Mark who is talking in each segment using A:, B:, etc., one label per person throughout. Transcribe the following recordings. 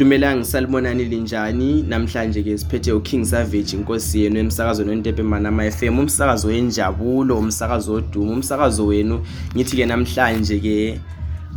A: Dumelang salibonani linjani namhlanje ke siphethe uKing Savage inkosi yenu emsakazo noNtepe Manama FM umsakazo wenjabulo umsakazo odumo umsakazo wenu ngithi ke namhlanje ke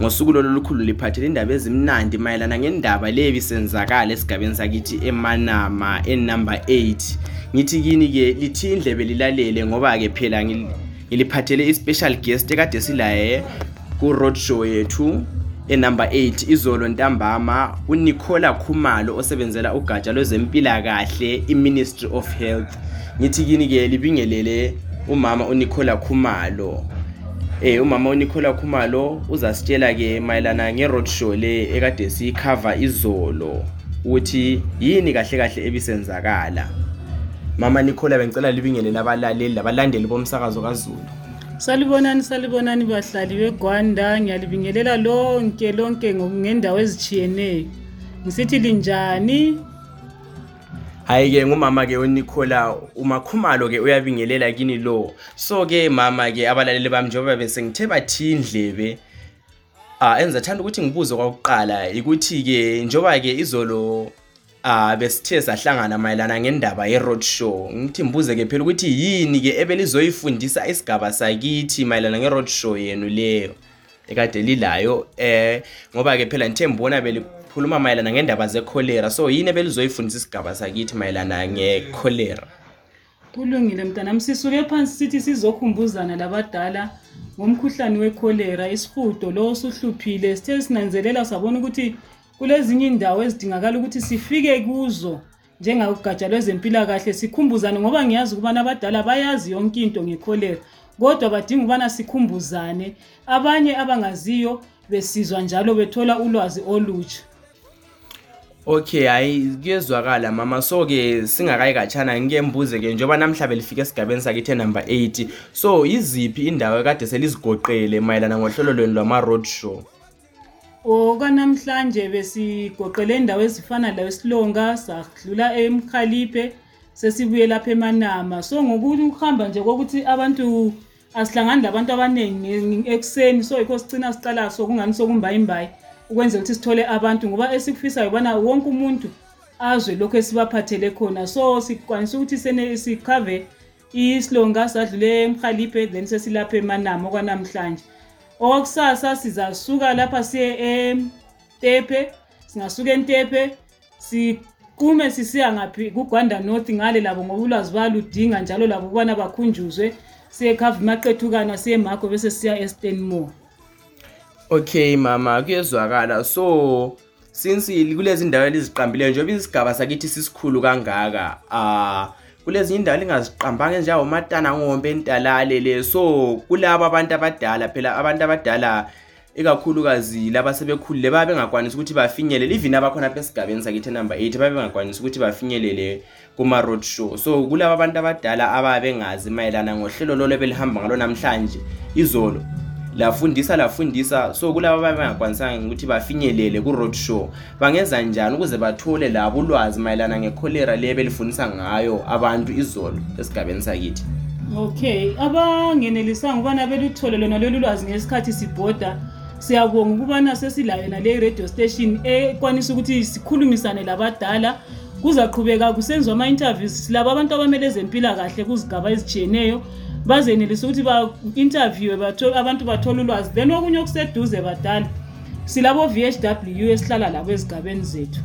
A: ngosuku lolukhulu liphathele indaba ezimnandi mayelana ngendaba lebi senzakala esigabeni sakithi eManama enumber 8 ngithi kini ke lithi indlebe lilalele ngoba ke phela iliphathele i-special guest ekade silaye ku-road show yethu enumber 8 izolo ntambama unicola khumalo osebenzela ugatsha lwezempilakahle i-ministry of health ngithi kini-ke libingelele umama unicola khumalo eh umama uNicola Khumalo uzasitshela ke mayelana ngeroad show le ekade siyikhava izolo ukuthi yini kahle kahle ebisenzakala mama nicola bengicela libingelele abalaleli labalandeli bomsakazo kazulu
B: salibonani salibonani bahlali begwanda ngiyalibingelela lonke lonke ngendawo ezitshiyeneyo ngisithi linjani
A: hayi-ke ngumama-ke unikhola umakhumalo ke uyabingelela kini lo so-ke mama-ke abalaleli bami njengoba besengithe bathi indlebe Ah engizathanda ukuthi ngibuze kwakuqala ukuthi ke njoba ke izolo ah besithe sahlangana mayelana ngendaba ye road show ngithi ngibuze ke phela ukuthi yini ke ebelizoyifundisa isigaba sakithi mayelana nge road show yenu leyo ekade lilayo eh ngoba ke phela ngithe ngibona belikhuluma mayelana ngendaba ze cholera so yini ebelizoyifundisa isigaba sakithi mayelana nge cholera
B: kulungile mntanami sisuke phansi sithi sizokhumbuzana labadala ngomkhuhlane wekholera isihudo lo osuhluphile sithe sinanzelela sabona ukuthi kulezinye indawo ezidingakala ukuthi sifike kuzo njengakugatsha lwezempilakahle sikhumbuzane ngoba ngiyazi ukubana abadala bayazi yonke into ngekholera kodwa badinga ukubana sikhumbuzane abanye abangaziyo besizwa njalo bethola ulwazi olutsha
A: Okay, hayi kuyezwakala mama so ke singakayi katshana ngike mbuze ke njengoba namhla belifike esigabeni sakithi number 8 so yiziphi indawo ekade selizigoqele mayelana ngohlelo lweni lwama road show
B: okwanamhlanje besigoqele indawo ezifana layo esilonga sadlula emkhaliphe sesibuye lapha emanama so ngokuhamba nje kokuthi abantu asihlangani labantu abaningi ekuseni so yikho sicina siqala sokungani sokumbayimbayi ukwenzela ukuthi sithole abantu ngoba esikufisayo ubana wonke umuntu azwe lokhu esibaphathele khona so sikwanisa ukuthi sikhave isilonga sadlule emhaliphe then sesilapha emanama okwanamhlanje okwakusasa sizasuka lapha siye entephe singasuka entephe siqume sisiya ngaphi kugwanda north ngale labo ngoba ulwazi bayaludinga njalo labo ukubana bakhunjuzwe siyekhava imaqethukana siyemakho bese siya estanmore
A: okay mama kuyezwakala so since kulezi ndawo eliziqambileyo njengoba isigaba sakithi sisikhulu kangaka um uh, kulezinye indawo lingaziqambanga njengawomatana ngombe entalale le so kulabo abantu abadala phela abantu abadala ikakhulukazi laba sebekhulile babe bengakwanisi ukuthi bafinyelele even abakhona apha esigabeni sakithi number 8 babe bengakwanisi ukuthi bafinyelele kuma road show so kulaba abantu abadala ababe bengazi mayelana ngohlelo lolo belihamba ngalo namhlanje izolo lafundisa lafundisa so kulaba ababe bengakwanisanga ukuthi bafinyelele ku road show bangenza njani ukuze bathole labo ulwazi mayelana ngekholera le belifundisa ngayo abantu izolo esigabeni sakithi
B: okay abangenelisanga ukubana beluthole lona lolu lwazi ngesikhathi sibhoda siyabonga ukubana sesilayo naleyi radio station ekwanisa ukuthi sikhulumisane labadala kuzaqhubeka kusenziwa ama-interviews silabo abantu abamele ezempilakahle kuzigaba ezitshiyeneyo bazenelisa ukuthi ba-interviewe abantu bathole ulwazi then okunye okuseduze badala Silabo VHW esihlala labo ezigabeni zethu.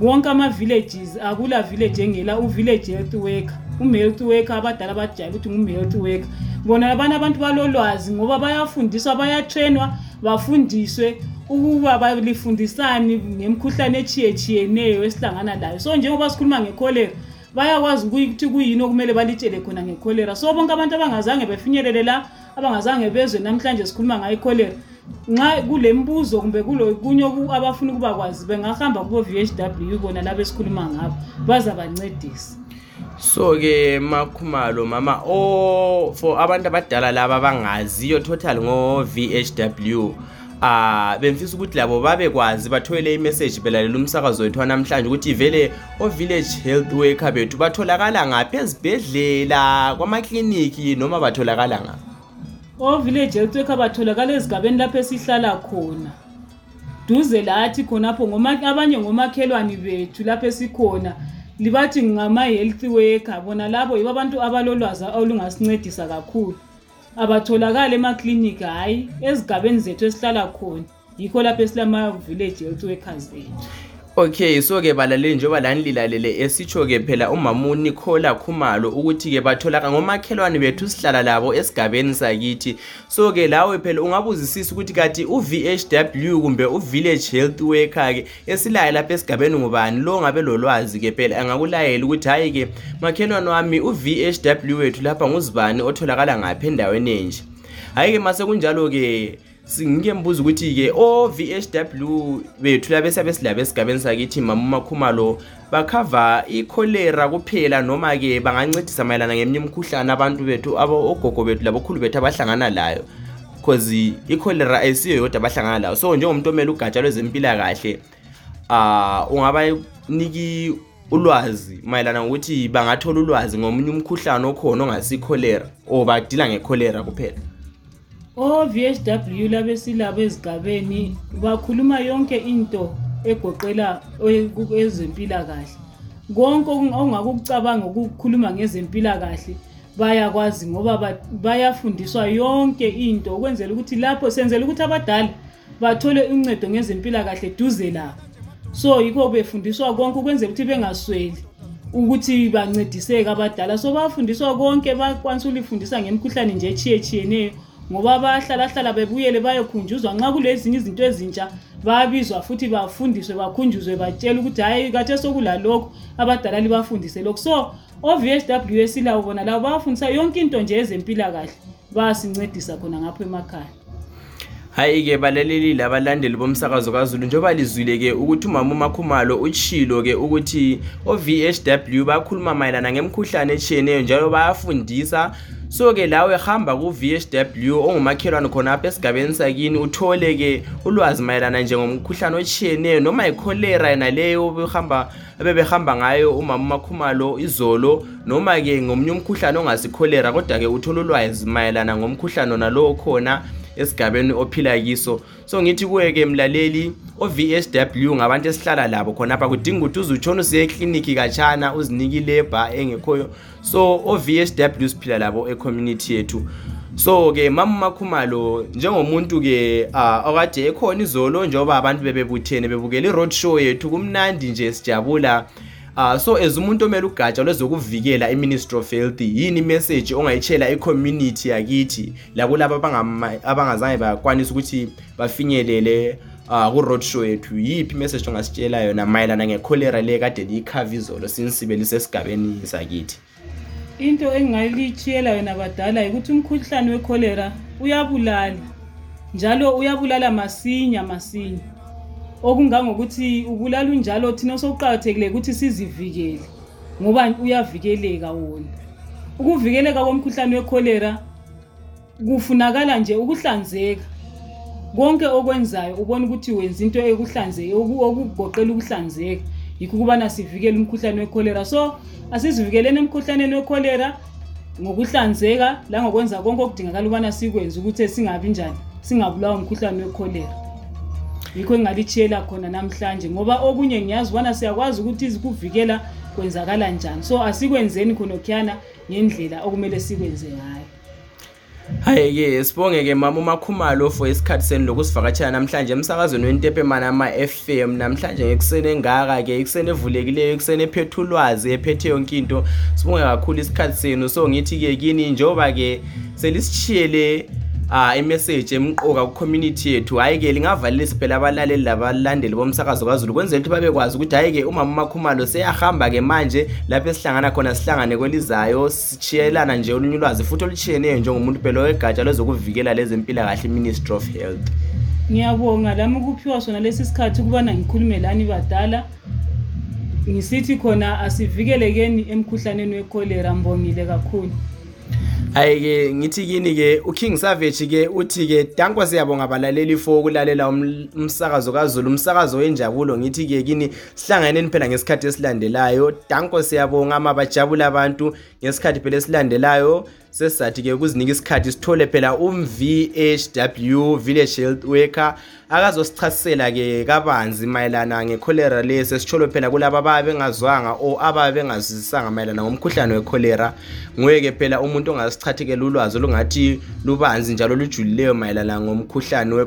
B: Wonke ama villages akula village engela u village health worker. Um health worker abadala bajayele ukuthi ngum health worker. Bona labana abantu balolwazi ngoba bayafundiswa bayatrainwa bafundiswe ukuba balifundisani ngemkhuhlane etshiyetshiyeneyo esihlangana layo. So njengoba sikhuluma ngecholera bayakwazi ukuthi kuyini okumele balitshele khona ngecholera. So bonke abantu abangazange befinyelele la abangazange bezwe namhlanje sikhuluma ngayo ikholera nxa kulembuzo kumbe kulokunye abafuna ukuba kwazi bengahamba kubo v h w kona labo esikhuluma ngabo bazabancedisa
A: so ke makhumalo mama o oh, for abantu abadala laba abangaziyo total ngo-vhw Ah, bengifisa ukuthi labo babekwazi bathole imessage belalela umsakazo wethu wanamhlanje ukuthi vele o-village health worker bethu batholakala ngaphi ezibhedlela kwamakliniki noma batholakala ngaphi
B: o-village health worker batholakala ezigabeni lapho esihlala khona duze lathi khonapho ngoma- abanye ngomakhelwane bethu lapho esikhona libathi ngama-health worker bona labo yibo abantu abalolwazi olungasincedisa kakhulu abatholakali emaklinikhi hhayi ezigabeni zethu esihlala khona yikho lapho esilama-village health workers ethu
A: okay so ke balaleli njengoba lani lilalele esitsho ke phela umama uNicola Khumalo ukuthi ke batholaka ngomakhelwane bethu sihlala labo esigabeni sakithi so ke lawe phela ungabuzisisa ukuthi kati uVHW kumbe uVillage Health Worker ke esilaye lapha esigabeni ngubani lo ngabe lolwazi ke phela angakulayela ukuthi hayi ke makhelwane wami u-vhw wethu lapha nguzibani otholakala ngapha endaweni enje hayi ke mase kunjalo ke ngike mbuza ukuthi-ke o-vhw bethu labe sabe silaba esigabeni sakithi mama umakhumalo bakhava ikholera kuphela noma ke bangancedisa mayelana ngeminye imikhuhlane abantu bethu ogogo bethu labokhulu bethu abahlangana layo cause ikholera ayisiyo yodwa abahlangana layo so njengomuntu omele ugatsha lwezempilakahle ah uh, ungabaniki ulwazi mayelana ngokuthi bangathola ulwazi ngomunye umkhuhlane okhona ongasikholera or badila ngekholera kuphela
B: OVHW labesilabo ezigabeni bakhuluma yonke into egoqela ezempilakahle. Konke ongabe ukucabanga ukukhuluma ngezempilakahle bayakwazi ngoba bayafundiswa yonke into ukwenzela ukuthi lapho senzela ukuthi abadala bathole uncedo ngezempilakahle duze labo so yikho befundiswa konke ukwenzela ukuthi bengasweli ukuthi bancediseke abadala so bafundiswa konke bakwanisa ulifundisa ngemikhuhlane nje etshiyetshiyeneyo ngoba bahlalahlala bebuyele bayokhunjuzwa nxa kulezinye izinto ezintsha babizwa futhi bafundiswe bakhunjuzwe batshele ukuthi hhayi kathe sokulalokhu abadala libafundise lokhu so OVHW esilabo bona labo bafundisa yonke into nje ezempilakahle bayasincedisa khona ngapho emakhaya.
A: Hayi-ke balaleli labalandeli bomsakazo kaZulu njengoba lizwile-ke ukuthi umama uMakhumalo utshilo-ke ukuthi o-VHW bakhuluma mayelana ngemkhuhlane etshiyeneyo njalo bayafundisa so-ke lawe hamba ku-VHW ongumakhelwane khona apha esigabeni sakini uthole-ke ulwazi mayelana nje ngomkhuhlane otshiyeneyo noma yikholera yena leyo obihamba abebehamba ngayo umama umakhumalo izolo noma-ke ngomunye umkhuhlane ongasikholera kodwa-ke uthola ulwazi mayelana ngomkhuhlane onalowo khona esigabeni ophila kiso so ngithi kuwe-ke mlaleli o-vsw ngabantu esihlala labo khonapha kudinga ukuthi uzutshona usiye eklinikhi katshana uzinike ilebha engekhoyo so ovsw siphila labo ecommunity yethu so ke mama makhumalo njengomuntu ke uh, okade ekhona izolo njengoba abantu bebebuthene bebukela i-road show yethu kumnandi nje sijabula Uh, so as umuntu omele ugatsha lwezokuvikela i-ministry of health yini imessage ongayitshela i-community yakithi lakulabo abangazange bakwanisa ukuthi bafinyelele Ah ku road show yethu yipi message ongasitshela yona mayelana nge cholera le kade liyikhava izolo since belisesigabeni sakithi.
B: Into engayilitshela yona badala ukuthi umkhuhlane we cholera uyabulala njalo uyabulala masinya masinya okungangokuthi ubulala unjalo thina sokuqakathekile ukuthi sizivikele ngoba uyavikeleka wona ukuvikeleka komkhuhlane wekholera kufunakala nje ukuhlanzeka konke okwenzayo ubona ukuthi wenza into ekuhlanzeke oku- okugoqela ukuhlanzeka yikho ukubana sivikele umkhuhlane wecholera so asizivikeleni emkhuhlaneni wecholera ngokuhlanzeka langokwenza konke okudingakala ukubana sikwenze ukuthi singabi njani singabulawa umkhuhlane wecholera yikho engalitshiyela khona namhlanje ngoba okunye ngiyazi ubana siyakwazi ukuthi izikuvikela kwenzakala njani so asikwenzeni khonokhiyana ngendlela okumele sikwenze ngayo
A: Hayike sibonge ke mama uMakhumalo for isikhathi senu lokusivakatshela namhlanje emsakazweni weNtepemana ama FM namhlanje ngekuseni engaka ke ikuseni evulekileyo ikuseni ephethe ulwazi ephethe yonke into sibonge kakhulu isikhathi senu so ngithi ke kini njoba ke selisishiyele ah imessage emqoka ku community yethu hayi ke lingavalelisa phela abalaleli labalandeli bomsakazo kaZulu kwenzela ukuthi babekwazi ukuthi hayi ke umama uMakhumalo seyahamba ke manje lapho esihlangana khona sihlangane kwelizayo sitshiyelana nje olunye ulwazi futhi olutshiyeneyo njengomuntu phela owegatsha lwezokuvikela lezempilakahle iministry of health
B: ngiyabonga lami ukuphiwa sona lesi sikhathi ukubana ngikhulume lani badala ngisithi khona asivikelekeni emkhuhlaneni wekholera mbongile kakhulu
A: ayike ngithi kini ke uking savage ke uthi ke dankwa siyabonga balaleli fo ukulalela um- umsakazo kazulu umsakazo wenjabulo ngithi ke kini sihlanganeni phela ngesikhathi esilandelayo danko siyabonga ama bajabula abantu ngesikhathi phela esilandelayo sesizathi ke ukuzinika isikhathi sithole phela umvhw village health worker akazosichasisela ke kabanzi mayelana ngecholera le sesitsholo phela kulaba ababe bengazwanga o ababe bengazwisisanga mayelana ngomkhuhlane wecholera nguye ke phela umuntu ongasichathekela ulwazi olungathi lubanzi njalo lujulileyo mayelana ngomkhuhlane